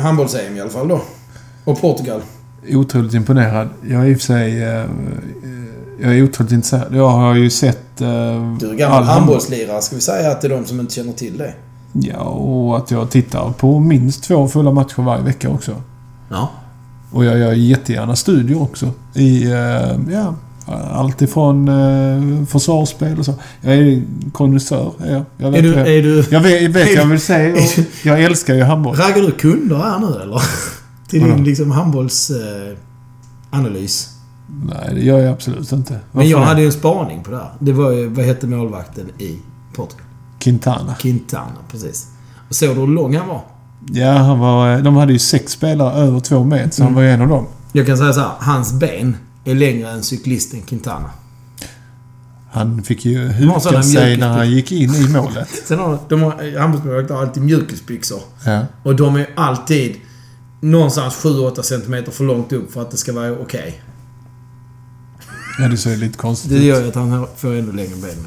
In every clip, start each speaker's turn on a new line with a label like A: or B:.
A: handbolls-EM i alla fall då. Och Portugal.
B: Otroligt imponerad. Jag är i och för sig... Eh, jag är otroligt intresserad. Jag har ju sett... Eh,
A: Du är gammal handbollslirare. Ska vi säga att det är de som inte känner till det?
B: Ja, och att jag tittar på minst två fulla matcher varje vecka också.
A: Ja.
B: Och jag gör jättegärna studier också. I, eh, ja, allt ifrån eh, försvarsspel och så. Jag är kondensör, jag. Jag vet,
A: Är du...
B: jag,
A: Är du
B: jag vet, jag vet
A: är
B: jag vill säga. Och jag älskar ju handboll.
A: raggar du kunder här nu eller? Till din liksom handbollsanalys. analys.
B: Nej, det gör jag absolut inte.
A: Men
B: Varför
A: jag
B: det?
A: hade ju en spaning på det här. Det var ju, vad hette målvakten i Portugal?
B: Quintana.
A: Quintana, precis. Och såg du hur lång han var?
B: Ja, han var... De hade ju sex spelare över två meter, så han
A: Mm.
B: var ju en av dem.
A: Jag kan säga så här, hans ben är längre än cyklisten Quintana.
B: Han fick ju huka sig när han gick in i målet.
A: Sen har de har, handbollsmålvakter har alltid mjukisbyxor.
B: Ja.
A: Och de är alltid någonstans 7-8 cm för långt upp för att det ska vara okej.
B: ja, det ser lite konstigt
A: Det
B: ut.
A: gör ju att han får ännu längre ben.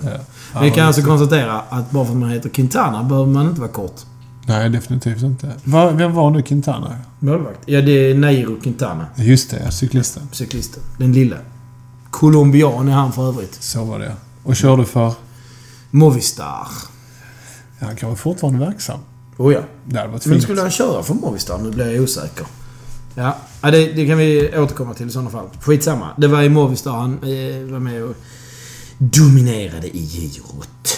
B: Ja.
A: Vi kan alltså konstatera att bara för att man heter Quintana behöver man inte vara kort.
B: Nej, definitivt inte. Va, vem var nu Quintana?
A: Målvakt? Ja, det är Nairo Quintana.
B: Just det, cyklisten.
A: Cyklisten. Den lilla. Colombian är han för övrigt.
B: Så var det. Och körde för...
A: Movistar.
B: Ja, han kan vara fortfarande verksam.
A: Oh ja.
B: Det hade varit
A: Men
B: fint.
A: skulle han köra för Movistar? Nu blir jag osäker. Ja, ja det, det kan vi återkomma till i sådana fall. Skitsamma. Det var i Movistar han eh, var med och dominerade i girot.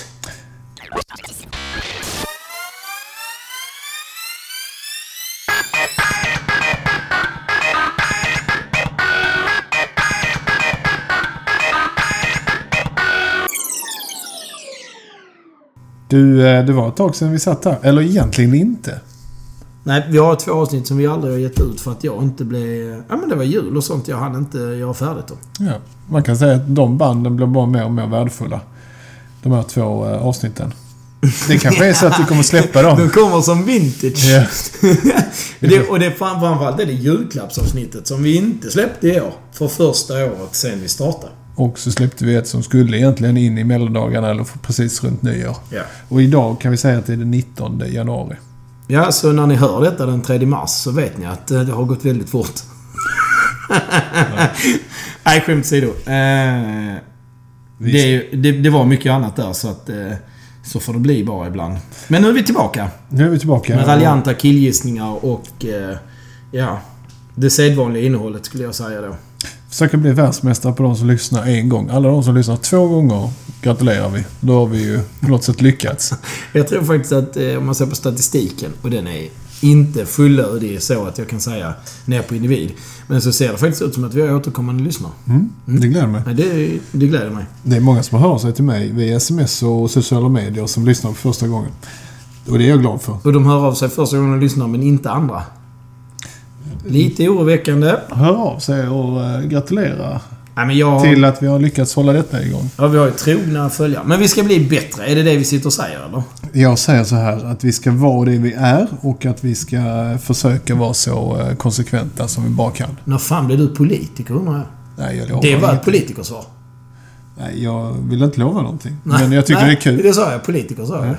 B: Du, eh, det var ett tag sedan vi satt här. Eller egentligen inte.
A: Nej, vi har två avsnitt som vi aldrig har gett ut för att jag inte blev... Ja, men det var jul och sånt. Jag hann inte göra färdigt dem.
B: Ja, man kan säga att de banden blir bara mer och mer värdefulla. De här två eh, avsnitten. Det kanske är så att du kommer släppa
A: De
B: dem.
A: kommer som vintage.
B: Ja.
A: det, och det framförallt är det julklappsavsnittet som vi inte släppte i år. För första året sen vi startade.
B: Och så släppte vi ett som skulle egentligen in i mellandagarna eller precis runt nyår.
A: Ja.
B: Och idag kan vi säga att det är den 19 januari.
A: Ja, så när ni hör detta den 3 mars så vet ni att eh, det har gått väldigt fort. Nej, skämt åsido. Eh, det, det, det var mycket annat där så att... Eh, så får det bli bara ibland. Men nu är vi tillbaka.
B: Nu är vi tillbaka.
A: Med raljanta killgissningar och... Eh, ja. Det sedvanliga innehållet skulle jag säga då.
B: Försöka bli världsmästare på de som lyssnar en gång. Alla de som lyssnar två gånger gratulerar vi. Då har vi ju på något sätt lyckats.
A: Jag tror faktiskt att eh, om man ser på statistiken, och den är inte fullödig så att jag kan säga ner på individ. Men så ser det faktiskt ut som att vi har återkommande lyssnare.
B: Mm, det gläder mig.
A: Nej, det, det gläder mig.
B: Det är många som hör sig till mig via sms och sociala medier som lyssnar för första gången. Och det är jag glad för.
A: Och de hör av sig första gången de lyssnar, men inte andra. Lite oroväckande.
B: Hör av sig och uh, gratulera
A: Nej, men jag...
B: till att vi har lyckats hålla detta igång.
A: Ja, vi har ju trogna följare. Men vi ska bli bättre. Är det det vi sitter och säger, eller?
B: Jag säger så här att vi ska vara det vi är och att vi ska försöka vara så eh, konsekventa som vi bara kan.
A: När fan blev du politiker, undrar jag?
B: Nej, jag lovar
A: Det var ett politikersvar.
B: Nej, jag vill inte lova någonting. Men jag tycker
A: Nej,
B: det är kul.
A: Det sa jag. Politiker sa jag.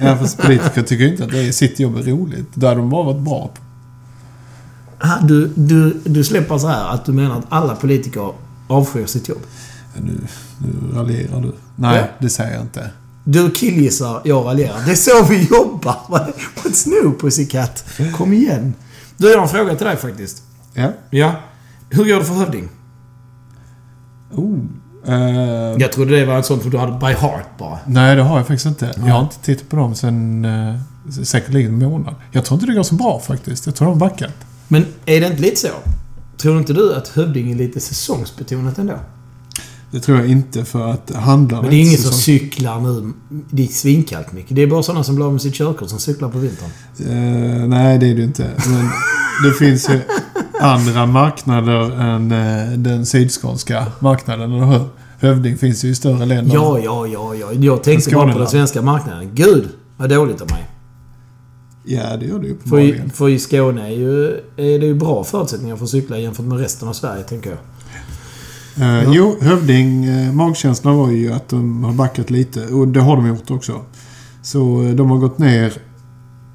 B: Ja, fast politiker tycker inte att det är sitt jobb är roligt. Det hade de bara varit bra på.
A: Du, du, du släpper så här att du menar att alla politiker avskyr sitt jobb.
B: Nu, nu raljerar du. Nej,
A: Ja.
B: det säger jag inte.
A: Du killgissar, jag raljerar. Det är så vi jobbar. What's new pussycat? Kom igen. Du, jag har en fråga till dig faktiskt.
B: Ja.
A: Ja. Hur går det för Hövding?
B: Oh. eh,
A: Jag trodde det var en sån för du hade by heart bara.
B: Nej, det har jag faktiskt inte. Jag har inte tittat på dem sen uh, säkerligen en månad. Jag tror inte det går så bra faktiskt. Jag tror de har backat.
A: Men är det inte lite så? Tror inte du att Hövding är lite säsongsbetonat ändå?
B: Det tror jag inte för att handlarna...
A: Men det är ingen som cyklar nu. Det är svinkallt mycket. Det är bara sådana som blir av med sitt körkort som cyklar på vintern.
B: Eh, nej, det är det inte. Men det finns ju andra marknader än eh, den sydskånska marknaden. Eller hur? Hövding finns ju i större länder.
A: Ja, ja, ja, ja. Jag tänkte bara på den svenska marknaden. Gud, vad dåligt av mig.
B: Ja, det gör det ju
A: För för i Skåne är, ju, är det ju bra förutsättningar för att cykla jämfört med resten av Sverige, tänker jag.
B: Eh, Jo, Hövding, eh, magkänslan var ju att de har backat lite. Och det har de gjort också. Så eh, de har gått ner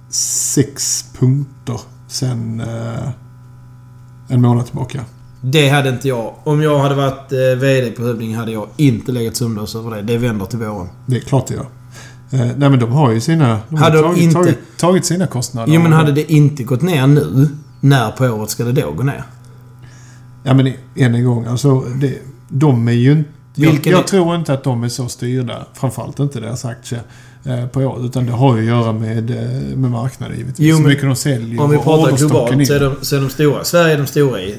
B: sex punkter sen eh, en månad tillbaka.
A: Det hade inte jag. Om jag hade varit eh, VD på Hövding hade jag inte legat sömnlös över det. Det vänder till våren.
B: Det är klart det gör. Eh, nej men de har ju sina... De
A: Hade
B: har tagit,
A: inte-
B: tagit, tagit sina kostnader.
A: Jo men hade det inte gått ner nu, när på året ska det då gå ner?
B: Ja men än en gång, alltså det, de är ju inte... Jag, jag tror inte att de är så styrda, framförallt inte deras aktie, eh, på året. Utan det har ju att göra med, eh, med marknaden givetvis.
A: Jo,
B: Hur
A: men
B: mycket de säljer
A: Om vi pratar globalt
B: in.
A: så är, de, så är de stora. Sverige är de stora i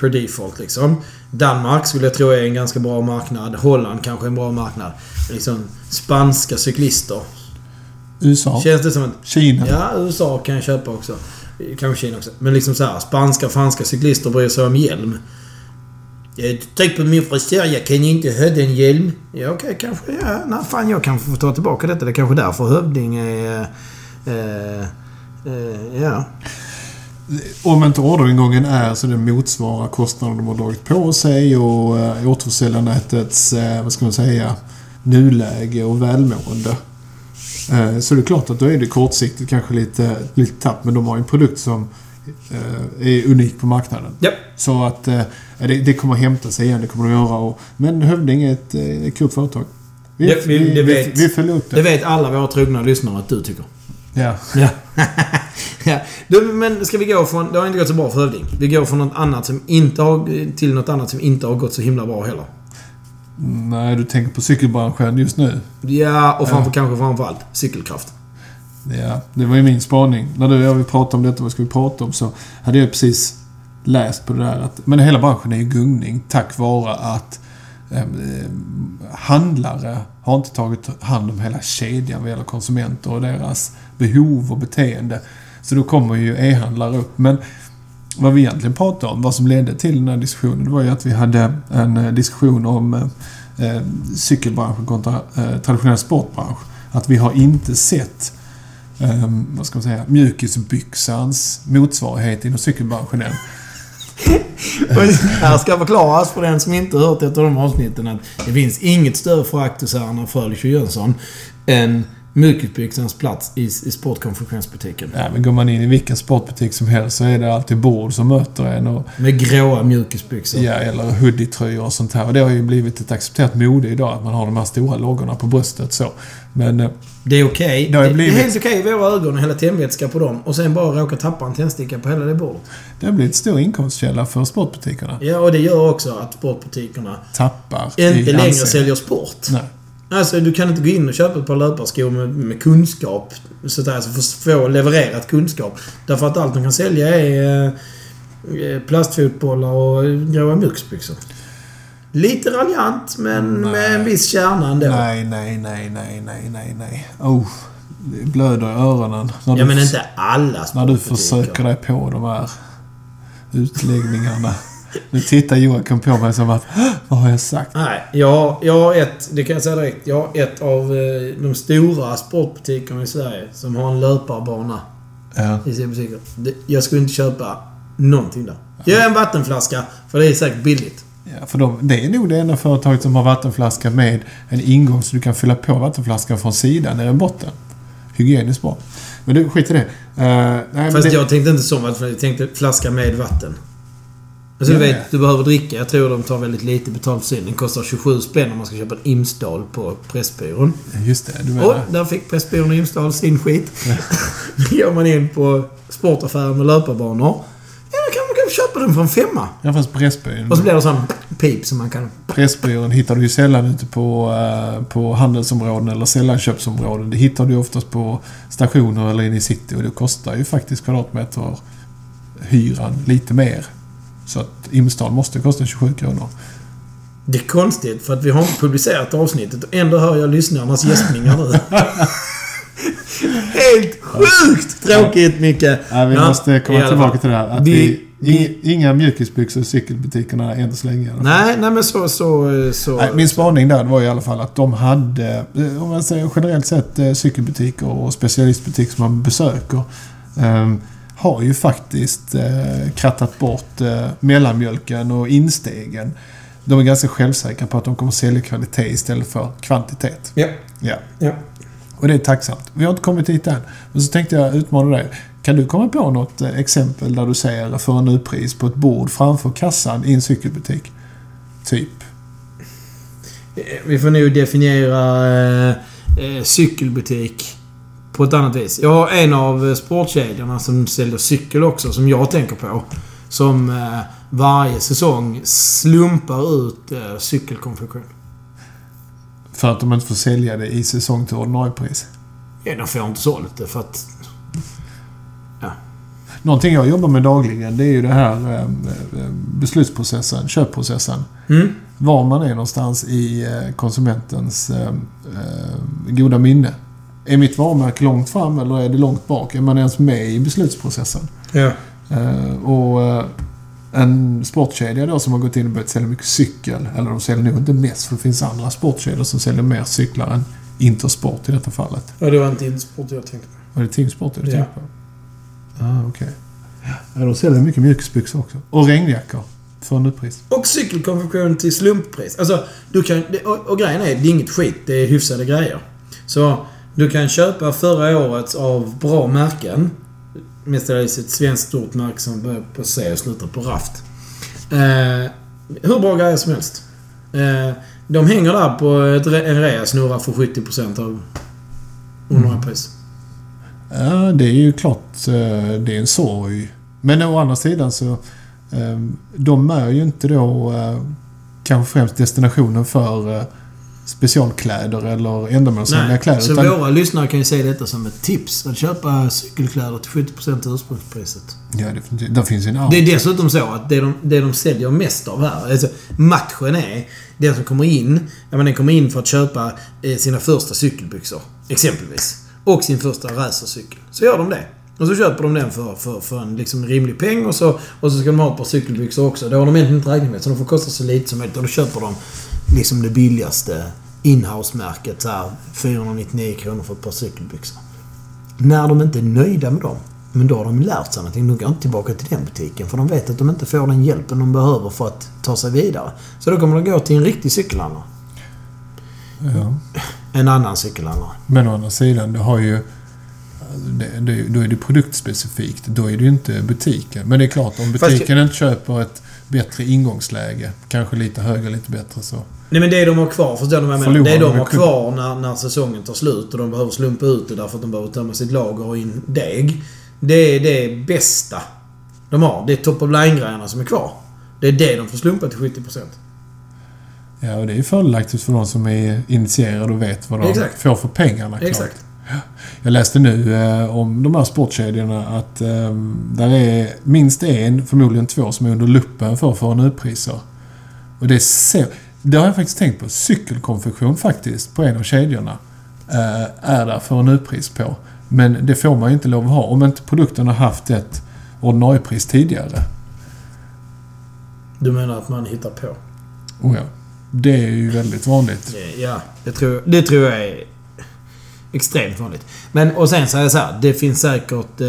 A: per default liksom. Danmark skulle jag tro är en ganska bra marknad. Holland kanske är en bra marknad. Liksom spanska cyklister.
B: USA,
A: Känns det som att...
B: Kina.
A: Ja, USA kan jag köpa också. Kanske Kina också. Men liksom så här, spanska och franska cyklister bryr sig om hjälm. Jag tryck på min frisör, jag kan inte ha den hjälm. Ja, okej, kanske. Ja, nej, fan jag kanske får ta tillbaka detta. Det är kanske därför Hövding är... Eh, eh, ja.
B: Om inte orderingången är så det motsvarar kostnaden de har dragit på sig och eh, återförsäljarnätets, eh, vad ska man säga, nuläge och välmående. Eh, så det är klart att då är det kortsiktigt kanske lite, lite tapp. Men de har ju en produkt som är unik på marknaden.
A: Ja.
B: Så att det, det kommer att hämta sig igen, det kommer det att göra. Och, men Hövding är ett, ett klokt företag. Vi,
A: Det- vi-
B: vi,
A: vet-
B: vi följer upp det.
A: Det vet alla våra trogna lyssnare att du tycker.
B: Ja.
A: Ja. ja. Du, men ska vi gå från... Det har inte gått så bra för Hövding. Vi går från något annat som inte har... Till något annat som inte har gått så himla bra heller.
B: Nej, du tänker på cykelbranschen just nu.
A: Ja, och framför, kanske framförallt cykelkraft.
B: Ja, det var ju min spaning. När du och jag vill prata om detta, vad ska vi prata om? Så hade jag precis läst på det där att... Men hela branschen är i gungning tack vare att eh, handlare har inte tagit hand om hela kedjan vad gäller konsumenter och deras behov och beteende. Så då kommer ju e-handlare upp. Men vad vi egentligen pratade om, vad som ledde till den här diskussionen, det var ju att vi hade en eh, diskussion om eh, eh, cykelbranschen kontra eh, traditionell sportbransch. Att vi har inte sett eh, vad ska man säga, mjukisbyxans motsvarighet inom cykelbranschen än.
A: Och här ska förklaras för den som inte hört ett av de avsnitten att det finns inget större förakt hos herrarna Frölich och Jönsson än mjukisbyxans plats i, i sportkonfektionsbutiken.
B: Ja, men går man in i vilken sportbutik som helst så är det alltid bord som möter en. Och,
A: Med gråa mjukisbyxor.
B: ja, eller hoodie-tröjor och sånt här. Och det har ju blivit ett accepterat mode idag att man har de här stora loggorna på bröstet så. Men eh,
A: Det är okej.
B: Det ju
A: Det,
B: blivit-
A: är helt okej i våra ögon att hälla tändvätska på dem och sen bara råka tappa en tändsticka på hela det bordet.
B: det har blivit stor inkomstkälla för sportbutikerna.
A: Ja, och det gör också att sportbutikerna
B: Tappar
A: inte längre säljer sport.
B: Nej.
A: Alltså, du kan inte gå in och köpa ett par löparskor med, med kunskap. Så att alltså få, levererat kunskap. Därför att allt de kan sälja är eh, plastfotbollar och gråa mjukisbyxor. Lite raljant, men
B: Nej.
A: med en viss kärna ändå.
B: Nej, nej, nej, nej, nej, nej, nej. Oh, det blöder i öronen. När
A: Ja, men inte alla
B: När du försöker dig på de här utläggningarna. Nu tittar Joakim på mig som att "Hå, Vad har jag sagt?
A: Nej, jag, jag har ett, det kan jag säga direkt. Jag har ett av eh, de stora sportbutikerna i Sverige som har en löparbana
B: Ja.
A: i sina butiker. Det- Jag skulle inte köpa någonting där. Gör en vattenflaska, för det är säkert billigt.
B: Ja, för de, det är nog det enda företaget som har vattenflaska med en ingång så du kan fylla på vattenflaskan från sidan i botten. Hygieniskt bra. Men du, skit i det. Uh, nej,
A: Fast
B: det
A: jag tänkte inte så jag tänkte flaska med vatten. Alltså du vet, du behöver dricka. Jag tror de tar väldigt lite betalt för sin. Den kostar 27 spänn om man ska köpa en Imsdal på Pressbyrån.
B: Just det, du
A: Och
B: menar.
A: där fick Pressbyrån och Imsdal sin skit. Då går man in på sportaffären med löparbanor. Ja, då kan man kanske köpa den för en femma.
B: Ja, fast Pressbyrån,
A: Och så blir det sån pip som man kan...
B: Pressbyrån hittar du ju sällan ute på, eh, på handelsområden eller sällanköpsområden. Det hittar du oftast på stationer eller inne i city och det kostar ju faktiskt kvadratmeter hyran lite mer. Så att Imsdal måste kosta 27 kronor.
A: Det är konstigt för att vi har inte publicerat avsnittet och ändå hör jag lyssnarnas gäspningar nu. Helt sjukt tråkigt Micke!
B: Ja, vi
A: Ja,
B: måste komma tillbaka till det här. Att
A: Vi-
B: vi, inga, inga mjukisbyxor i cykelbutikerna än så länge.
A: Nej, nej men så... så, så
B: Nej, min spaning där var i alla fall att de hade, eh, om man säger generellt sett eh, cykelbutiker och specialistbutiker som man besöker, eh, har ju faktiskt eh, krattat bort eh, mellanmjölken och instegen. De är ganska självsäkra på att de kommer sälja kvalitet istället för kvantitet.
A: Ja.
B: Ja.
A: ja.
B: Och det är tacksamt. Vi har inte kommit dit än. Men så tänkte jag utmana dig. Kan du komma på något eh, exempel där du ser för en pris på ett bord framför kassan i en cykelbutik? Typ.
A: Eh, Vi får nog definiera eh, eh, cykelbutik på ett annat vis. Jag har en av eh, sportkedjorna som säljer cykel också, som jag tänker på. Som eh, varje säsong slumpar ut eh, cykelkonfektion.
B: För att de inte får sälja det i säsong till ordinarie pris.
A: Ja, de får inte sålt det för att...
B: Någonting jag jobbar med dagligen det är ju det här eh, eh, beslutsprocessen, köpprocessen.
A: Mm.
B: Var man är någonstans i eh, konsumentens goda minne. Är mitt varumärke långt fram eller är det långt bak? Är man ens med i beslutsprocessen?
A: Ja.
B: Eh, och eh, en sportkedja då som har gått in och börjat sälja mycket cykel. Eller de säljer nog inte mest för det finns andra sportkedjor som säljer mer cyklar än Intersport i detta fallet.
A: ja, det var inte Intersport jag tänkte på.
B: Var det Teamsport du
A: Ja.
B: tänkte på? Ah, okej. Ja, de säljer mycket mjukisbyxor också. Och regnjackor. För nypris.
A: Och cykelkonfektion till slumppris. Alltså, du kan... Och, och grejen är, det är inget skit. Det är hyfsade grejer. Så, du kan köpa förra årets av bra märken. Mestadels ett svenskt stort märke som börjar på C och slutar på Raft. Eh, hur bra grejer som helst. Eh, de hänger där på en rea snurrar för 70% av ordinarie pris.
B: Ja, det är ju klart. eh, Det är en sorg. Men å andra sidan så... eh, De är ju inte då eh, kanske främst destinationen för specialkläder eller ändamålsenliga kläder.
A: så
B: utan-
A: våra lyssnare kan ju se detta som ett tips. Att köpa cykelkläder till 70% av ursprungspriset.
B: Ja, definitivt. Där finns ju en
A: Det är dessutom så att det de, det de säljer mest av här, alltså matchen är den som kommer in, ja men den kommer in för att köpa eh, sina första cykelbyxor. Exempelvis. Och sin första racercykel. Så gör de det. Och så köper de den för, för, för en liksom rimlig peng och så, och så ska de ha ett par cykelbyxor också. Det har de egentligen inte räknat med. Så de får kosta så lite som möjligt. Och då köper de liksom det billigaste inhouse-märket. Så här 499 kronor för ett par cykelbyxor. När de inte är nöjda med dem, men då har de lärt sig någonting. De går inte tillbaka till den butiken för de vet att de inte får den hjälpen de behöver för att ta sig vidare. Så då kommer de gå till en riktig cykelhandlare.
B: Ja.
A: En annan cykelhandlare.
B: Men å andra sidan, det har ju... Det, det, då är det produktspecifikt. Då är det ju inte butiken. Men det är klart, om
A: Fast
B: butiken inte köper ett bättre ingångsläge, kanske lite högre, lite bättre så...
A: Nej men det de har kvar, förstår du vad jag menar?
B: Förlorar
A: Det
B: de
A: har kvar när, när säsongen tar slut och de behöver slumpa ut det därför att de behöver tömma sitt lager och in deg. Det är det bästa de har. Det är top of line-grejerna som är kvar. Det är det de får slumpa till 70%.
B: Ja, och det är ju fördelaktigt för de som är initierade och vet vad de
A: Exakt.
B: får för pengarna. Klart.
A: Exakt.
B: Jag läste nu eh, om de här sportkedjorna att eh, där är minst en, förmodligen två, som är under luppen för förnupriser. Och det är så... Det har jag faktiskt tänkt på. Cykelkonfektion faktiskt, på en av kedjorna, eh, är där för nupris på. Men det får man ju inte lov att ha om inte produkten har haft ett ordinarie pris tidigare.
A: Du menar att man hittar på?
B: Oh ja. Det är ju väldigt vanligt.
A: Ja, det tror, det tror jag är extremt vanligt. Men, och sen är det så här. Det finns säkert... Eh,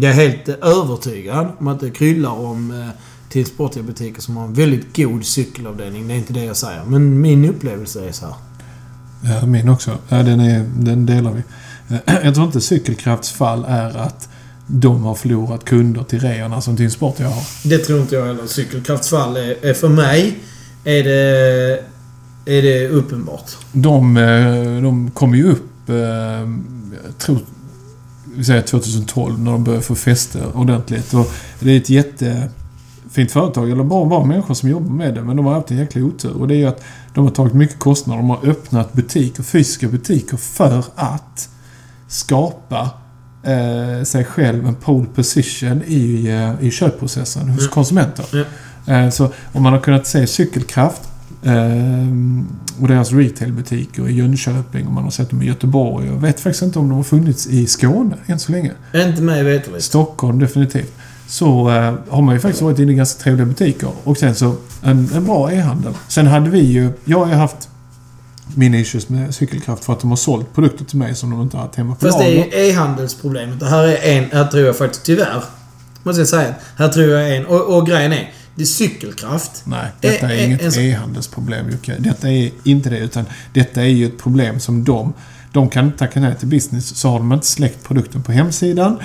A: jag är helt övertygad om att det kryllar om eh, till sportiga butiker som har en väldigt god cykelavdelning. Det är inte det jag säger. Men min upplevelse är så här.
B: Ja, min också. Ja, den, är, den delar vi. Eh, Jag tror inte Cykelkrafts fall är att de har förlorat kunder till reorna som Team Sport jag har.
A: Det tror inte jag heller. Cykelkrafts fall är, är för mig är det, är det uppenbart.
B: De, eh, de kom ju upp, eh, jag tror, vi säger 2012, när de började få fäste ordentligt. Och det är ett jättefint företag, eller bara, bara människor som jobbar med det, men de har haft en jäkla otur. Och det är ju att de har tagit mycket kostnader. De har öppnat butiker, fysiska butiker, för att skapa eh, sig själv en pole position i, eh, i köpprocessen hos
A: Mm.
B: konsumenter.
A: Ja.
B: Eh, så om man har kunnat se Cykelkraft och deras retailbutiker i Jönköping och man har sett dem i Göteborg. Jag vet faktiskt inte om de har funnits i Skåne än så länge.
A: Inte mig veterligt.
B: Stockholm definitivt. Så eh, har man ju faktiskt varit inne i ganska trevliga butiker. Och sen så en, en bra e-handel. Sen hade vi ju... Jag har ju haft mina issues med Cykelkraft för att de har sålt produkter till mig som de inte har haft hemma på
A: Fast
B: lager.
A: det är e-handelsproblemet. Det här är en... Här tror jag faktiskt tyvärr. Måste jag säga. Här tror jag en... Och, och grejen är. Det är cykelkraft.
B: Nej, detta är
A: Eh, eh,
B: inget
A: en
B: e-handelsproblem Jocke. Detta är inte det, utan detta är ju ett problem som de... De kan inte tacka nej till business, så har de inte släckt produkten på hemsidan.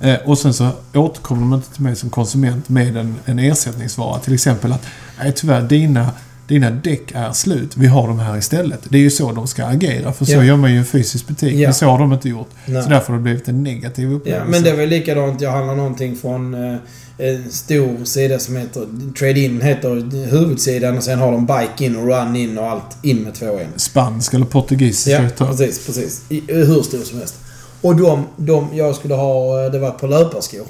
B: Eh, och sen så återkommer de inte till mig som konsument med en, en ersättningsvara. Till exempel att, nej tyvärr, dina, dina däck är slut. Vi har dem här istället. Det är ju så de ska agera, för så
A: Ja.
B: gör man ju i en fysisk butik.
A: Ja.
B: Men så har de inte gjort.
A: Nej.
B: Så därför har det blivit en negativ upplevelse.
A: Ja, men det är väl likadant. Jag handlar någonting från eh, en stor sida som heter... Trade-in heter huvudsidan och sen har de bike in och run in och allt in med två en.
B: Spansk eller portugisisk
A: Ja, precis, precis. I, hur stor som helst. Och de, de jag skulle ha, det var på löparskor.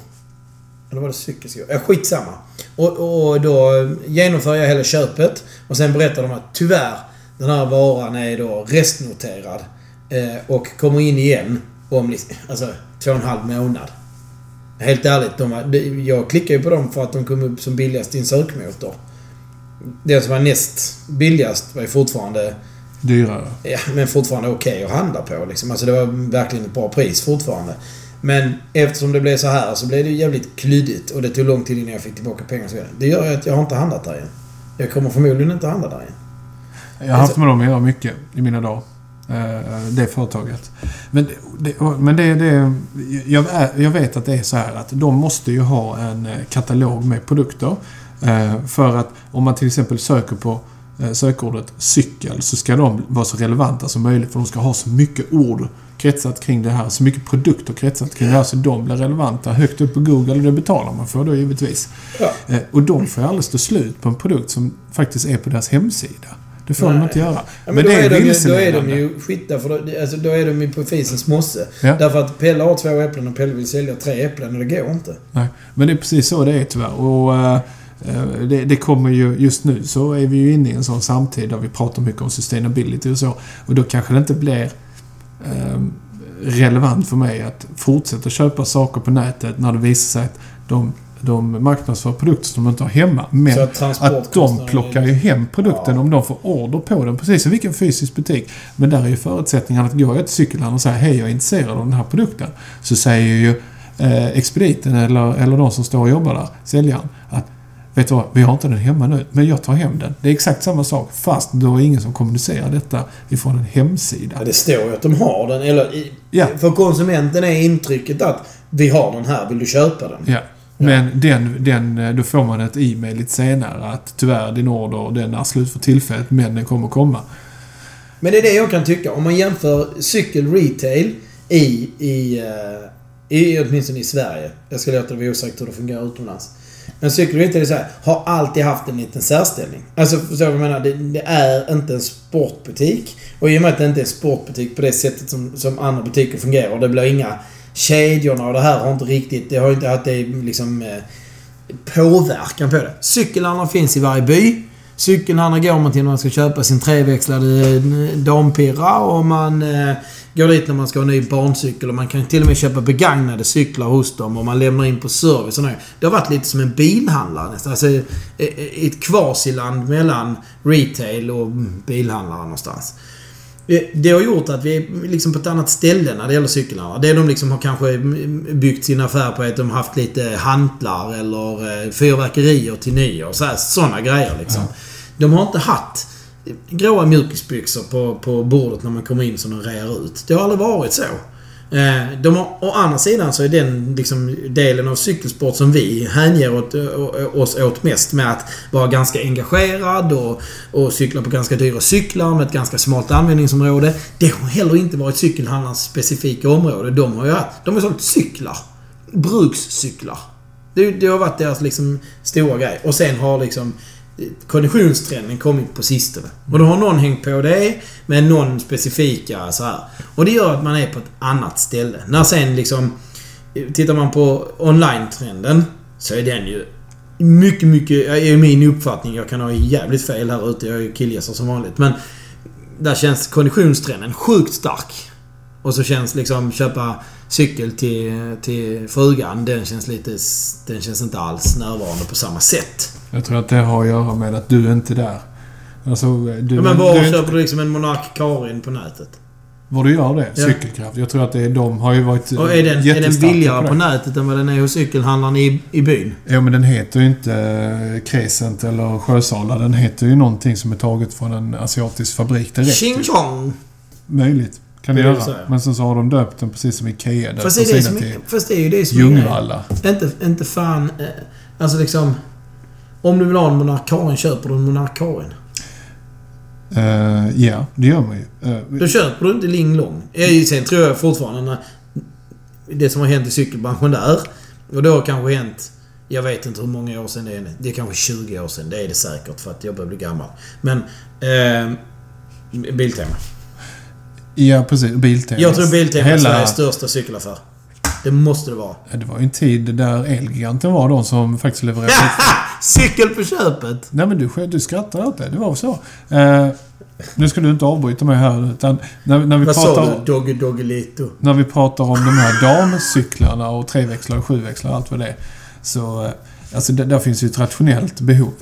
A: Eller var det cykelskor? Ja, skitsamma. Och, och då genomför jag hela köpet och sen berättar de att tyvärr, den här varan är då restnoterad. Eh, och kommer in igen om liksom, alltså, två och en halv månad. Helt ärligt, de jag klickade ju på dem för att de kom upp som billigast i en sökmotor. Den som var näst billigast var ju fortfarande
B: Dyrare.
A: Ja, men fortfarande okej att handla på liksom. Alltså det var verkligen ett bra pris fortfarande. Men eftersom det blev så här så blev det jävligt klyddigt och det tog lång tid innan jag fick tillbaka pengar. så. Det gör ju att jag har inte handlat där igen. Jag kommer förmodligen inte handla där igen.
B: Jag har haft med dem att göra mycket i mina dagar. Eh, Det företaget. Men, det, men det, det, jag, jag vet att det är så här att de måste ju ha en eh, katalog med produkter. Eh, För att om man till exempel söker på eh, sökordet cykel så ska de vara så relevanta som möjligt för de ska ha så mycket ord kretsat kring det här. Så mycket produkter kretsat kring det här så de blir relevanta högt upp på Google och det betalar man för då givetvis.
A: Ja.
B: Och de får ju aldrig stå slut på en produkt som faktiskt är på deras hemsida. Det får de
A: Nej.
B: inte göra.
A: Ja, men, då,
B: det
A: är de ju, då är
B: vilseledande.
A: de ju skitna för då, alltså, då är de ju på fisens mosse.
B: Ja.
A: Därför att Pelle har två äpplen och Pelle vill sälja tre äpplen och det går inte.
B: Nej, men det är precis så det är tyvärr. Och eh, det, det kommer ju, just nu så är vi ju inne i en sån samtid där vi pratar mycket om sustainability och så. Och då kanske det inte blir eh, relevant för mig att fortsätta köpa saker på nätet när det visar sig att de, de marknadsför produkter som de inte har hemma. Men
A: att
B: de plockar ju hem produkten
A: Ja.
B: om de får order på den. Precis som vilken fysisk butik. Men där är ju förutsättningen att går jag till cykelhandlaren och säger hej jag är intresserad av den här produkten. Så säger ju eh, expediten eller, eller de som står och jobbar där, säljaren, att Vet du vad, vi har inte den hemma nu, men jag tar hem den. Det är exakt samma sak, fast då är ingen som kommunicerar detta ifrån en hemsida.
A: Ja, det står ju att de har den. Eller i,
B: Ja.
A: För konsumenten är intrycket att vi har den här, vill du köpa den?
B: Ja. Men den, den, då får man ett e-mail lite senare att tyvärr din order den är slut för tillfället men den kommer komma.
A: Men det är det jag kan tycka. Om man jämför cykel retail i, i, eh, i åtminstone i Sverige. Jag ska låta det vara osagt hur det fungerar utomlands. Men cykel retail är så här, har alltid haft en liten särställning. Alltså, förstår du vad jag menar? Det, det är inte en sportbutik. Och i och med att det inte är en sportbutik på det sättet som, som andra butiker fungerar. Det blir inga kedjorna och det här har inte riktigt... Det har inte haft det liksom... Eh, påverkan på det. Cykelhandlar finns i varje by. Cykelhandlar går man till när man ska köpa sin treväxlade eh, dampirra och man eh, går dit när man ska ha en ny barncykel och man kan till och med köpa begagnade cyklar hos dem och man lämnar in på service och. Det har varit lite som en bilhandlare nästan. Alltså eh, ett kvasiland mellan retail och mm, bilhandlare någonstans. Eh, Det har gjort att vi är liksom på ett annat ställe när det gäller cykelhandlare. Det de liksom har kanske byggt sin affär på är att de har haft lite hantlar eller eh, fyrverkerier till nyår. Sådana grejer liksom. De har inte haft gråa mjukisbyxor på, på bordet när man kommer in som de rear ut. Det har aldrig varit så. Eh, de har, å andra sidan så är den liksom delen av cykelsport som vi hänger åt, eh, eh, oss åt mest med att vara ganska engagerad och, och cykla på ganska dyra cyklar med ett ganska smalt användningsområde. Det har heller inte varit cykelhandlarens specifika område. De har ju de har sålt cyklar. Brukscyklar. Det, det har varit deras liksom stora grej. Och sen har liksom konditionstrenden kommit på sistone. Och då har någon hängt på det med någon specifika så här. Och det gör att man är på ett annat ställe. När sen liksom... Tittar man på online-trenden så är den ju mycket, mycket... är min uppfattning. Jag kan ha jävligt fel här ute. Jag är ju killgissar som vanligt. Men där känns konditionstrenden sjukt stark. Och så känns liksom köpa cykel till, till frugan. Den känns lite... Den känns inte alls närvarande på samma sätt.
B: Jag tror att det har att göra med att du är inte där. Alltså, du,
A: Ja, men var
B: du är inte-
A: köper du liksom en Monark Karin på nätet?
B: Var du gör det?
A: Ja.
B: Cykelkraft. Jag tror att det är, de har ju varit
A: Och är den, är den billigare
B: det.
A: på nätet än vad den är hos cykelhandlaren i, i byn?
B: Ja, men den heter ju inte eh, Crescent eller Sjösala. Den heter ju någonting som är taget från en asiatisk fabrik direkt.
A: Ching chong!
B: Möjligt. Kan det
A: är
B: göra.
A: säger.
B: Men sen så har de döpt den precis som Ikea.
A: Fast är det, som,
B: till
A: är- fast det är ju det som är.
B: Ljungvalla.
A: Inte, inte fan... Eh, alltså liksom... Om du vill ha en Monarkarin köper du en Monarkarin.
B: Eh, Ja, det gör man ju. Eh,
A: Då köper du inte Ling Long. Eh, Sen tror jag fortfarande när det som har hänt i cykelbranschen där. Och det har kanske hänt... Jag vet inte hur många år sedan det är. Det är kanske 20 år sedan. Det är det säkert för att jag börjar bli gammal. Men... Eh, Biltema.
B: Ja, precis. Biltema.
A: Jag tror Biltema är
B: Hela-
A: Sveriges största cykelaffär. Det måste det vara.
B: Det var ju en tid där Elgiganten var de som faktiskt levererade...
A: Cykel på köpet!
B: Nej men du, du skrattar åt det. Det var så. Eh, nu ska du inte avbryta mig här utan när, när, vi
A: Vad sa
B: pratar,
A: du? Doggy Doggelito.
B: när vi pratar om de här damcyklarna och treväxlar och sjuväxlar och allt vad det är. Så eh, alltså där, där finns ju ett rationellt behov.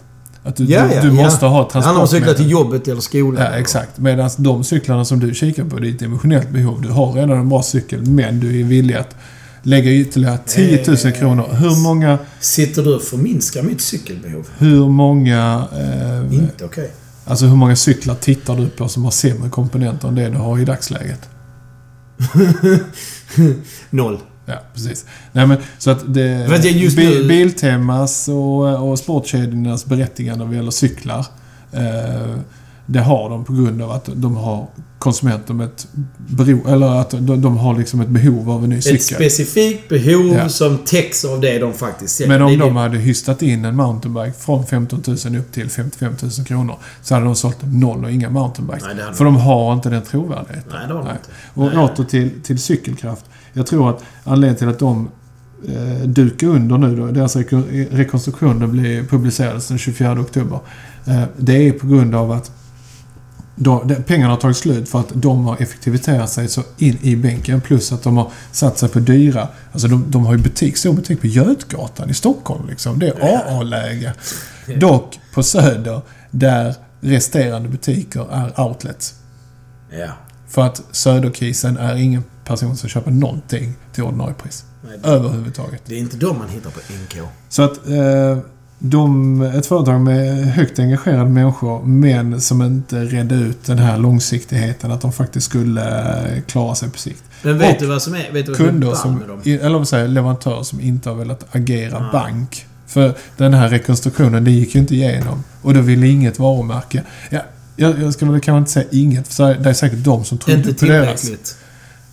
B: Att du,
A: Ja,
B: du,
A: ja,
B: du
A: ja.
B: måste ha
A: Det handlar om att cykla till
B: transportmedel.
A: jobbet eller skolan.
B: Ja, exakt. Medan de cyklarna som du kikar på, det är ett emotionellt behov. Du har redan en bra cykel, men du är villig att lägga ytterligare 10 000 kronor. Hur många...
A: Sitter du och förminskar mitt cykelbehov?
B: Hur många... Eh,
A: Inte okej.
B: Alltså hur många cyklar tittar du på som har sämre komponenter än det du har i dagsläget?
A: Noll.
B: Ja, precis. Nej men så att det...
A: Jag just nu-
B: Biltemas och, och sportkedjornas berättigande vad gäller cyklar. Eh, det har de på grund av att de har konsumenter med ett bero, Eller att de, de har liksom ett behov av en ny
A: Ett
B: cykel.
A: specifikt behov
B: Ja.
A: som täcks av det de faktiskt säljer.
B: Men om de
A: det-
B: hade hystat in en mountainbike från 15 000 upp till 55 000 kronor så hade de sålt noll och inga mountainbikes.
A: Nej,
B: För de har inte den trovärdigheten.
A: Nej, det har de inte.
B: Och
A: Nej.
B: åter till, till cykelkraft. Jag tror att anledningen till att de eh, dukar under nu då, deras reko- rekonstruktion den blir publicerades den 24 oktober. Eh, det är på grund av att de, de, pengarna har tagit slut för att de har effektiviserat sig så in i bänken. Plus att de har satt sig på dyra... Alltså de, de har ju butik, stor butik på Götgatan i Stockholm liksom. Det är AA-läge. Dock på Söder där resterande butiker är outlets.
A: Ja.
B: För att Söderkisen är ingen person som köper någonting till ordinarie pris.
A: Nej, det,
B: Överhuvudtaget.
A: det är inte de man hittar på NK.
B: Så att eh, de, ett företag med högt engagerade människor men som inte redde ut den här långsiktigheten att de faktiskt skulle eh, klara sig på sikt.
A: Men vet
B: Och
A: du vad som är, vet du vad
B: Kunder som,
A: med dem?
B: eller vad säger leverantörer som inte har velat agera
A: Ah.
B: bank. För den här rekonstruktionen, det gick ju inte igenom. Och då ville inget varumärke. Ja, jag, jag ska väl kanske inte säga inget, för det är säkert de som trodde
A: Inte
B: på deras.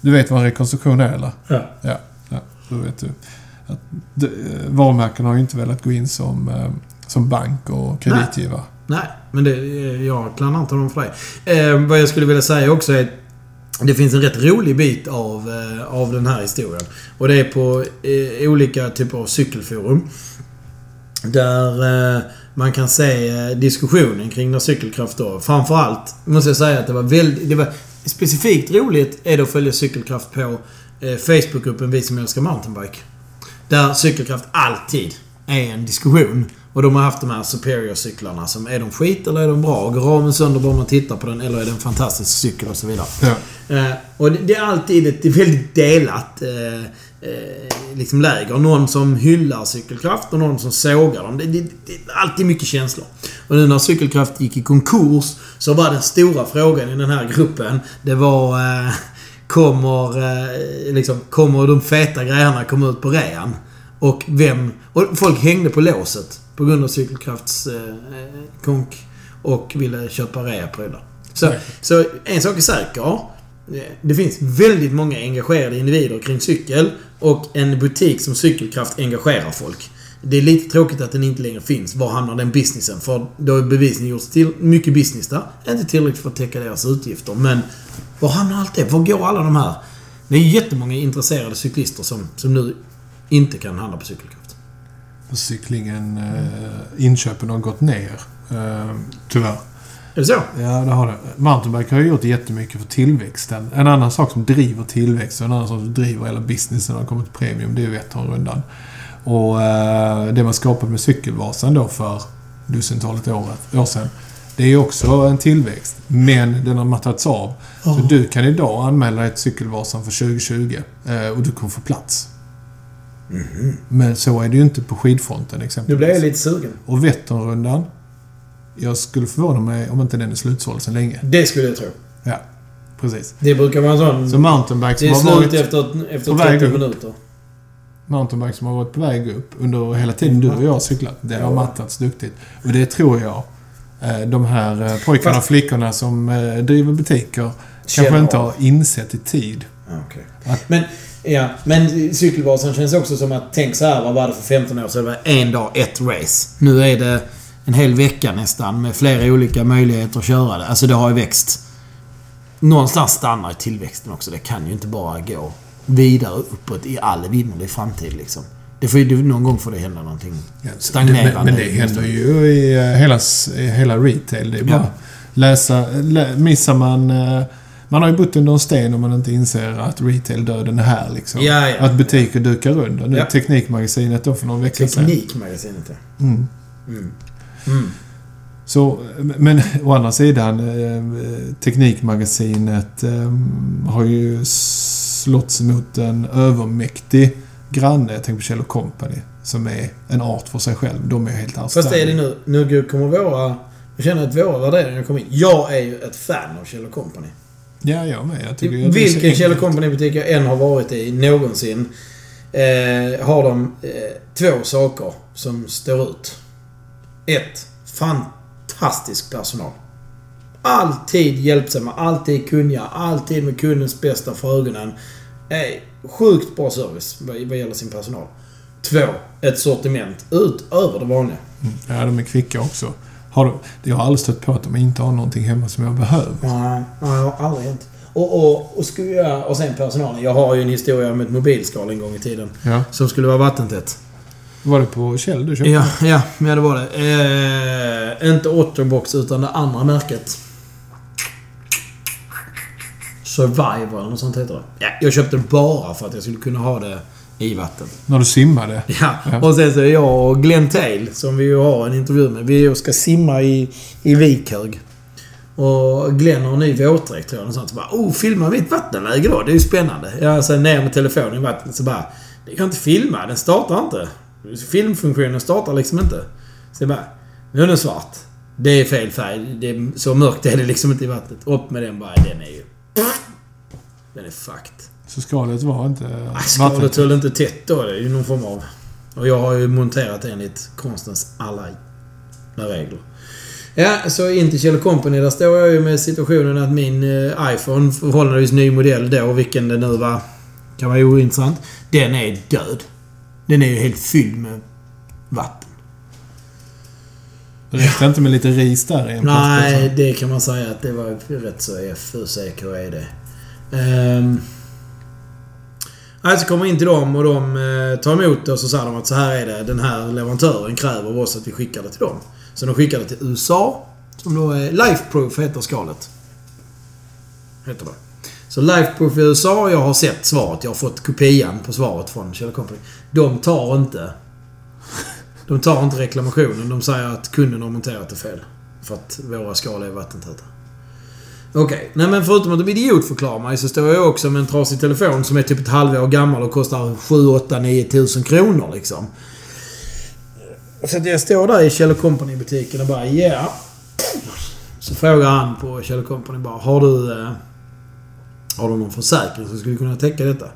B: Du vet vad en rekonstruktion är eller?
A: Ja.
B: Ja, ja då vet du. Att eh, varumärken har ju inte velat gå in som, eh, som bank och kreditgivare.
A: Nej, men det, jag klandrar inte dem för det. Eh, vad jag skulle vilja säga också är att det finns en rätt rolig bit av, eh, av den här historien. Och det är på eh, olika typer av cykelforum. Där eh, man kan se eh, diskussionen kring när cykelkraft då. Framförallt måste jag säga att det var väldigt... Det var specifikt roligt är det att följa cykelkraft på eh, Facebookgruppen Vi som älskar mountainbike. Där cykelkraft alltid är en diskussion. Och de har haft de här Superior-cyklarna som är de skit eller är de bra? Går ramen sönder bara man tittar på den eller är det en fantastisk cykel och så vidare.
B: Ja.
A: Eh, och det, det är alltid ett väldigt delat eh, eh, liksom läger. Någon som hyllar cykelkraft och någon som sågar dem. Det, det, det är alltid mycket känslor. Och nu när cykelkraft gick i konkurs så var den stora frågan i den här gruppen, det var... Kommer, eh, liksom, kommer de feta grejerna komma ut på rean? Och vem... Och folk hängde på låset på grund av cykelkrafts eh, konk och ville köpa reaprylar. Så,
B: Nej.
A: så en sak är säker. Eh, Det finns väldigt många engagerade individer kring cykel och en butik som Cykelkraft engagerar folk. Det är lite tråkigt att den inte längre finns. Var hamnar den businessen? För det har bevisligen gjorts till mycket business där. Inte tillräckligt för att täcka deras utgifter. Men var hamnar allt det? Var går alla de här? Det är jättemånga intresserade cyklister som, som nu inte kan handla på Cykelkraft.
B: Cyklingen, eh, inköpen har gått ner. Eh, tyvärr.
A: Är det så?
B: Ja, det har det. Mountainbike har ju gjort jättemycket för tillväxten. En annan sak som driver tillväxt och en annan sak som driver hela businessen när det kommer till premium, det är Vätternrundan. Och eh, det man skapade med Cykelvasan då för dussintalet år, år sedan. Det är ju också en tillväxt. Men den har mattats av. Så
A: Ja.
B: du kan idag anmäla dig till Cykelvasan för 2020 eh, och du kommer få plats. Men så är det ju inte på skidfronten
A: Nu
B: exempelvis.
A: blir jag lite sugen.
B: Och Vätternrundan. Jag skulle förvåna mig om inte den är slutsåld sedan länge.
A: Det skulle jag tro.
B: Ja. precis.
A: Det brukar vara en sån...
B: Så mountainbike
A: det
B: som
A: är
B: har
A: slut
B: varit...
A: efter, efter
B: på väg
A: 30
B: upp.
A: minuter.
B: Mountainbike som har varit på väg upp under hela tiden du och jag har cyklat. Det har mattats duktigt. Och det tror jag eh, de här eh, pojkarna och flickorna som eh, driver butiker kanske inte har insett i tid.
A: Okej.
B: Att-
A: Men, ja, men cykelbasen känns också som att, tänk så här, vad var det för 15 år sedan? Det var en dag, ett race. Nu är det en hel vecka nästan med flera olika möjligheter att köra det. Alltså det har ju växt. Någonstans stannar tillväxten också. Det kan ju inte bara gå vidare uppåt i all evinnerlig framtid liksom. Det får ju, någon gång får det hända någonting stagnerande.
B: Men, men det händer ju i eh, hela, i hela retail. Det är bara
A: Ja.
B: läsa... Lä, missar man... eh, Man har ju bott under en sten om man inte inser att retail-döden är här liksom.
A: Ja, ja.
B: Att butiker dukar under. Nu
A: Ja.
B: Teknikmagasinet då för någon vecka sedan.
A: Teknikmagasinet ja.
B: Mm.
A: Mm. Mm.
B: Så, men å andra sidan, eh, Teknikmagasinet har ju slått mot en övermäktig granne. Jag tänker på Kjell Company. Som är en art för sig själv. De är helt
A: Fast är det
B: outstanding.
A: nu... Nu kommer våra... Jag känner att våra värderingar kommer in. Jag är ju ett fan av Kjell Company.
B: Ja, jag med. Jag tycker så
A: Vilken Kjell. Company-butik jag än har varit i någonsin eh, har de eh, två saker som står ut. Ett. Fantastisk personal. Alltid hjälpsamma, alltid kunniga, alltid med kundens bästa för ögonen. Eh, sjukt bra service vad vad gäller sin personal. Två. Ett sortiment utöver det vanliga.
B: Mm. Ja, de är kvicka också. Har de, jag har aldrig stött på att de inte har någonting hemma som jag behöver.
A: Nej, nej, jag har aldrig hänt. Och, och, och, skulle jag, och sen personalen. Jag har ju en historia med ett mobilskal en gång i tiden.
B: Ja.
A: Som skulle vara vattentätt.
B: Var det på Kjell du köpte?
A: Ja, ja, ja det var det. Eh, inte Otterbox utan det andra märket. Survivor eller något sånt heter det. Ja, jag köpte det bara för att jag skulle kunna ha det i vatten.
B: När du simmade?
A: Ja,
B: Ja.
A: och sen så är jag och Glenn Tail, som vi ju har en intervju med, vi ska simma i, i Vikhög. Och Glenn har en ny våtdräkt tror jag. Och sånt. Så bara, oh, filmar vi ett vattenläge då? Det är ju spännande. Jag sen ner med telefonen i vattnet så bara, det kan inte filma, den startar inte. Filmfunktionen startar liksom inte. Så jag bara, nu är den svart. Det är fel färg. Det är, så mörkt är det liksom inte i vattnet. Upp med den bara, den är ju... Den är fucked.
B: Så skalet var inte
A: Nej, Skalet
B: vattentätt?
A: höll inte tätt då. Det är ju någon form av... Och jag har ju monterat enligt konstens alla regler. Ja, så in till Kjell Company. Där står jag ju med situationen att min eh, iPhone, förhållandevis ny modell då, vilken det nu var, kan vara ointressant. Den är död. Den är ju helt fylld med vatten.
B: Räckte inte med lite ris där i en
A: Nej, det kan man säga att det var rätt så FUCKED. Um, alltså kommer in till dem och de eh, tar emot det och så säger de att så här är det. Den här leverantören kräver av oss att vi skickar det till dem. Så de skickar det till USA. Som då är Lifeproof heter skalet. Heter det. Så Lifeproof i USA, jag har sett svaret. Jag har fått kopian på svaret från Kjell Company. De tar inte... De tar inte reklamationen. De säger att kunden har monterat det fel. För att våra skal är vattentäta. Okej. Nej men förutom att de idiotförklarar mig så står jag också med en trasig telefon som är typ ett halvår gammal och kostar 7, 8, 9 tusen kronor liksom. Så att jag står där i Kjell Company butiken och bara ja. Yeah. Så frågar han på Kjell Company bara Har du... Eh, har du någon försäkring som skulle kunna täcka detta?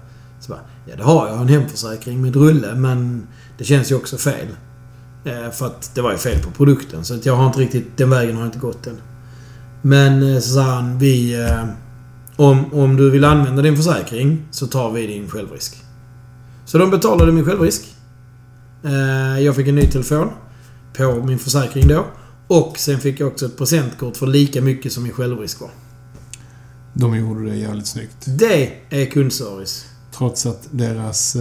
A: Så bara, ja det har jag. En hemförsäkring med rulle men det känns ju också fel. Eh, för att det var ju fel på produkten. Så att jag har inte riktigt... Den vägen har jag inte gått än. Men eh, så sa han, vi... Eh, om, om du vill använda din försäkring så tar vi din självrisk. Så de betalade min självrisk. Jag fick en ny telefon på min försäkring då. Och sen fick jag också ett presentkort för lika mycket som min självrisk var.
B: De gjorde det jävligt snyggt.
A: Det är kundservice.
B: Trots att deras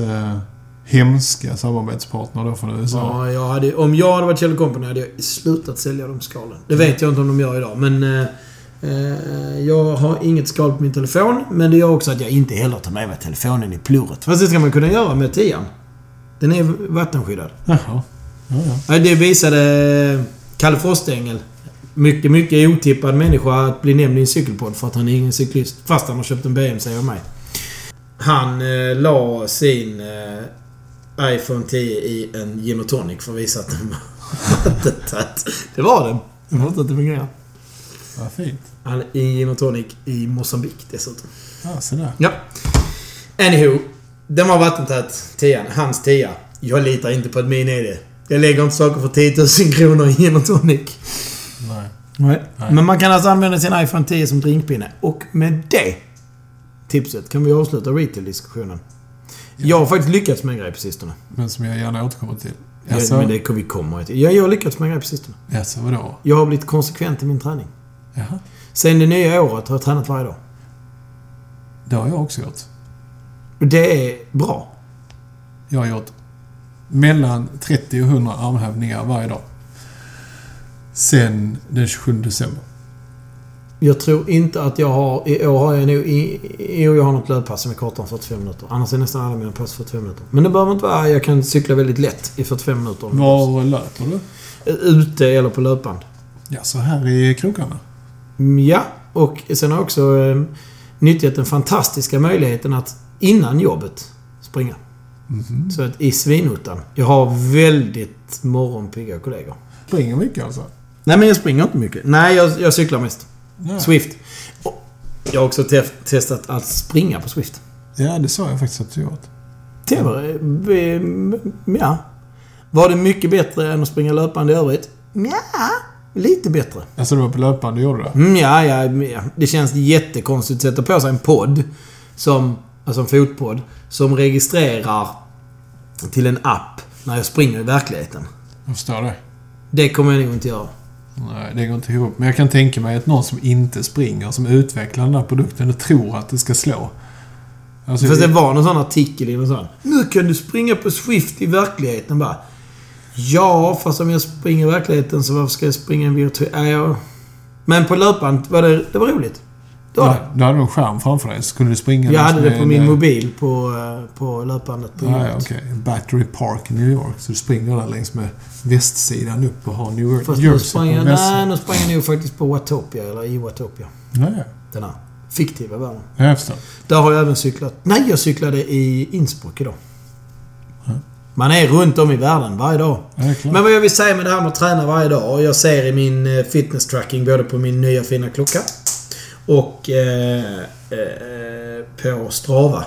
B: hemska samarbetspartner då från USA.
A: Ja, jag hade, om jag hade varit Kjell Company hade jag slutat sälja de skalen. Det vet jag inte om de gör idag, men... Eh, eh, jag har inget skal på min telefon, men det gör också att jag inte heller tar med mig telefonen i plurret. Fast det ska man kunna göra med tian. Den är vattenskyddad.
B: Jaha. Ja, ja.
A: Det visade Kalle Frostängel. Mycket, mycket otippad människa att bli nämnd i en cykelpodd för att han är ingen cyklist. Fast han har köpt en BM, av mig. Han eh, la sin eh, iPhone 10 i en gin och tonic för att visa att den var. Det var den. Den var inte att det fungerar.
B: Vad fint.
A: Han är i gin och tonic i Mosambik dessutom.
B: Ja, så där.
A: Ja. Anywho. Den var vattentät. Tian. Hans tia. Jag litar inte på att min är det. Jag lägger inte saker för 10 000 kronor i gin och tonic.
B: Nej.
A: Nej.
B: Nej.
A: Men man kan alltså använda sin iPhone 10 som drinkpinne. Och med det tipset kan vi avsluta retail-diskussionen. Jag har faktiskt lyckats med en grej på sistone.
B: Men som jag gärna återkommer till.
A: Ja,
B: Jaså?
A: men det kommer vi komma till. Ja, jag har lyckats med en grej på sistone.
B: Jaså, vadå?
A: Jag har blivit konsekvent i min träning.
B: Jaha.
A: Sen det nya året har jag tränat varje dag.
B: Det har jag också gjort.
A: Det är bra.
B: Jag har gjort mellan 30 och 100 armhävningar varje dag. Sen den 27 december.
A: Jag tror inte att jag har... I år har jag nog... I, i år jag har något löppass som är kortare än 45 minuter. Annars är nästan alla mina pass 45 minuter. Men det behöver inte vara... Jag kan cykla väldigt lätt i 45 minuter.
B: Var löper du?
A: Ute eller på löpband.
B: Ja, så här i krokarna.
A: Mm, Ja, och sen har jag också eh, nyttjat den fantastiska möjligheten att innan jobbet springa.
B: Mhm.
A: Så att i svinottan. Jag har väldigt morgonpigga kollegor.
B: Springer mycket alltså?
A: Nej, men jag springer inte mycket. Nej, jag, jag cyklar mest.
B: Ja.
A: Swift. Jag har också te- testat att springa på Swift.
B: ja, det sa jag faktiskt att du gjort.
A: Det var... eh, Ja. Var det mycket bättre än att springa löpande i övrigt? Ja, lite bättre.
B: Alltså, du var på löpande och gjorde det?
A: Mm, ja, ja, ja. Det känns jättekonstigt att sätta på sig en podd. Som, alltså en fotpodd. Som registrerar till en app när jag springer i verkligheten.
B: Jag förstår det.
A: Det kommer jag nog inte göra.
B: Nej, det går inte ihop. Men jag kan tänka mig att någon som inte springer, som utvecklar den här produkten och tror att det ska slå. Alltså,
A: Fast det var någon sån artikel i någon sån. Nu kan du springa på Swift i verkligheten bara. Ja, fast om jag springer i verkligheten så varför ska jag springa en virtuell... Äh, jag... Men på löpband var det, det var roligt.
B: Ja, du hade en skärm framför dig, så skulle du springa
A: Jag hade det på min mobil på, eh, på löpbandet på
B: ja,
A: jobbet.
B: okej. Battery Park i New York. Så du springer där längs med västsidan upp och har New York
A: Fast nu
B: Jersey
A: sprang
B: på
A: jag, nej, nu sprang jag nog faktiskt på Watopia, eller i Watopia.
B: Ja, ja.
A: Den här fiktiva världen.
B: Ja, jag förstår.
A: Där har jag även cyklat. Nej, jag cyklade i Innsbruck idag.
B: Ja.
A: Man är runt om i världen varje dag.
B: Ja.
A: Men vad jag vill säga med det här med att träna varje dag. Och jag ser i min eh, fitness tracking både på min nya fina klocka och eh, eh, på Strava.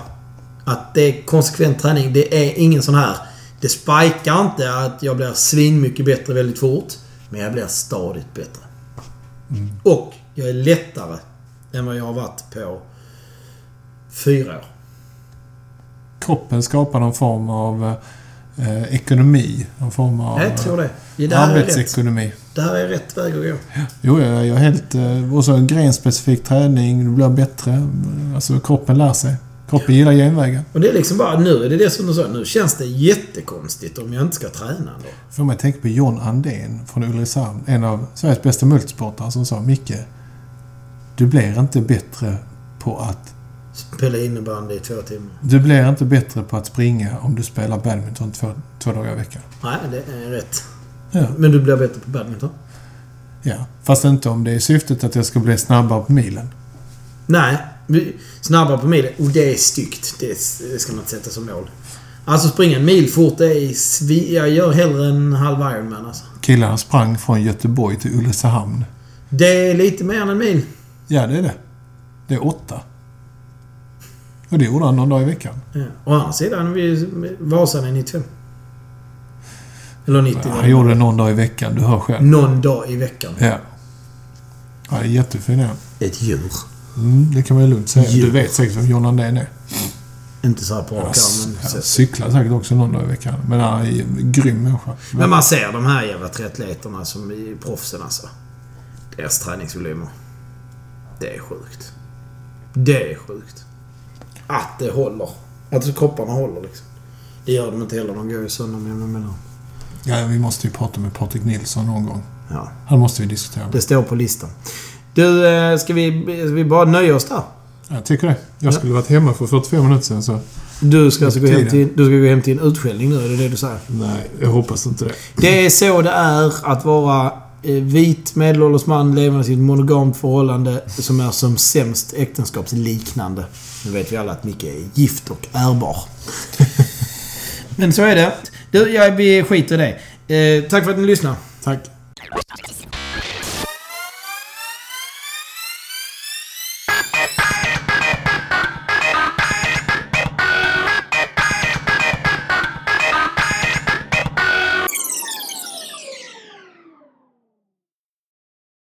A: Att det är konsekvent träning. Det är ingen sån här... Det spikar inte att jag blir svinmycket bättre väldigt fort. Men jag blir stadigt bättre.
B: Mm.
A: Och jag är lättare än vad jag har varit på fyra år.
B: Kroppen skapar någon form av eh, ekonomi. Någon form av
A: Jag tror det. Ja, det,
B: arbetsekonomi.
A: det här är rätt väg att gå.
B: Jo, jag jag är helt... eh, Och så en grenspecifik träning. Du blir bättre. Alltså kroppen lär sig. Kroppen gillar genvägar.
A: Och det är liksom bara nu är det det som du sa. Nu känns det jättekonstigt om jag inte ska träna då.
B: Får mig tänka på John Andén från Ulricehamn. En av Sveriges bästa multisportare som sa Micke, du blir inte bättre på att...
A: Spela innebandy i två timmar.
B: Du blir inte bättre på att springa om du spelar badminton två, två dagar i veckan.
A: Nej, det är rätt.
B: Ja.
A: Men du blir bättre på badminton?
B: ja. Fast inte om det är syftet att jag ska bli snabbare på milen.
A: Nej. Snabbare på milen. Och det är styggt. Det, det ska man inte sätta som mål. Alltså springa en mil fort, det är svi... Jag gör hellre en halv Ironman alltså.
B: Killarna sprang från Göteborg till Ulricehamn.
A: Det är lite mer än en mil.
B: Ja, det är det. Det är åtta. Och det gjorde han någon dag i veckan.
A: Ja. Å andra sidan, vi, Vasan är 95. Eller 90.
B: Han gjorde det någon dag i veckan, du hör själv.
A: Någon dag i veckan.
B: Ja. Ja, det är jättefin är han.
A: Ett djur.
B: Mm, det kan man ju lugnt säga.
A: Jo.
B: Du vet säkert vem John Andén är.
A: Inte så här på rak arm,
B: han cyklar säkert också någon dag i veckan. Men han är en grym människa.
A: Men man ser de här jävla triatleterna som i proffsen alltså. Deras träningsvolymer. Det är sjukt. Det är sjukt. Att det håller. Att kropparna håller liksom. Det gör de inte heller. De går ju sönder med jämna mellanrum.
B: Ja, vi måste ju prata med Patrik Nilsson någon gång.
A: Ja,
B: Han måste vi diskutera med.
A: det står på listan. Du, eh, ska vi, ska vi bara nöja oss där?
B: Jag tycker det. Jag skulle varit hemma för 45 minuter sedan så...
A: Du ska alltså gå hem till, du ska gå hem till en utskällning nu, är det det du säger?
B: Nej, jag hoppas inte det.
A: Det är så det är att vara vit medelålders man levande i ett monogamt förhållande som är som sämst äktenskapsliknande. Nu vet vi alla att Micke är gift och ärbar. Men så är det. Du, ja, vi skiter i det. Eh, tack för att ni lyssnade.
B: Tack.